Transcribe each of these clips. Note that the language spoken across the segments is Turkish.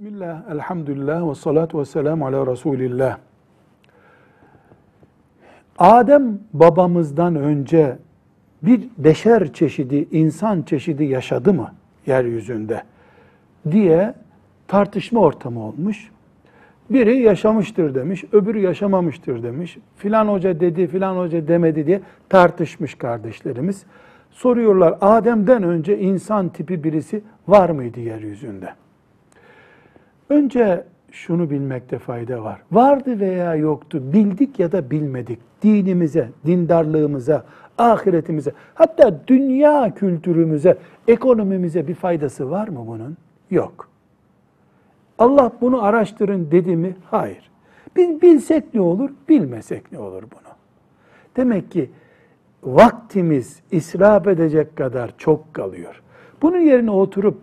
Bismillah, elhamdülillah ve salatu ve selamu ala Resulillah. Adem babamızdan önce bir beşer çeşidi, insan çeşidi yaşadı mı yeryüzünde diye tartışma ortamı olmuş. Biri yaşamıştır demiş, öbürü yaşamamıştır demiş. Filan hoca dedi, filan hoca demedi diye tartışmış kardeşlerimiz. Soruyorlar Adem'den önce insan tipi birisi var mıydı yeryüzünde? Önce şunu bilmekte fayda var. Vardı veya yoktu, bildik ya da bilmedik. Dinimize, dindarlığımıza, ahiretimize, hatta dünya kültürümüze, ekonomimize bir faydası var mı bunun? Yok. Allah bunu araştırın dedi mi? Hayır. Biz bilsek ne olur, bilmesek ne olur bunu? Demek ki vaktimiz israf edecek kadar çok kalıyor. Bunun yerine oturup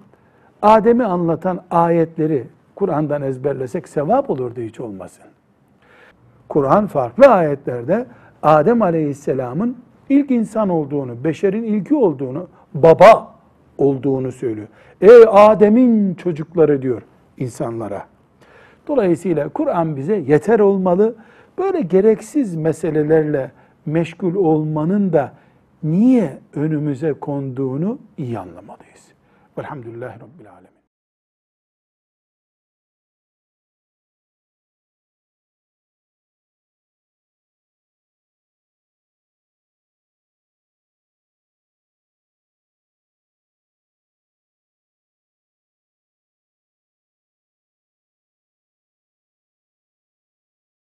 Adem'i anlatan ayetleri Kur'an'dan ezberlesek sevap olurdu hiç olmasın. Kur'an farklı ayetlerde Adem Aleyhisselam'ın ilk insan olduğunu, beşerin ilki olduğunu, baba olduğunu söylüyor. Ey Adem'in çocukları diyor insanlara. Dolayısıyla Kur'an bize yeter olmalı. Böyle gereksiz meselelerle meşgul olmanın da niye önümüze konduğunu iyi anlamalıyız. Velhamdülillahi Rabbil Alemin.